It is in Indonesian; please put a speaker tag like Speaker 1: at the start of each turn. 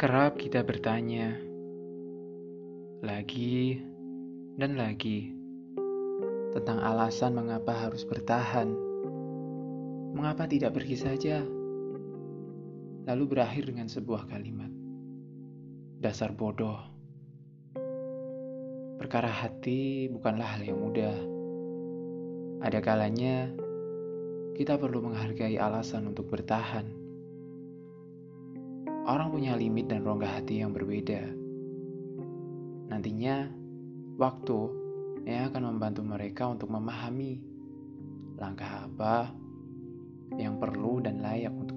Speaker 1: Kerap kita bertanya, lagi dan lagi, tentang alasan mengapa harus bertahan. Mengapa tidak pergi saja? Lalu berakhir dengan sebuah kalimat. Dasar bodoh. Perkara hati bukanlah hal yang mudah. Ada kalanya kita perlu menghargai alasan untuk bertahan. Orang punya limit dan rongga hati yang berbeda. Nantinya, waktu yang akan membantu mereka untuk memahami langkah apa yang perlu dan layak untuk.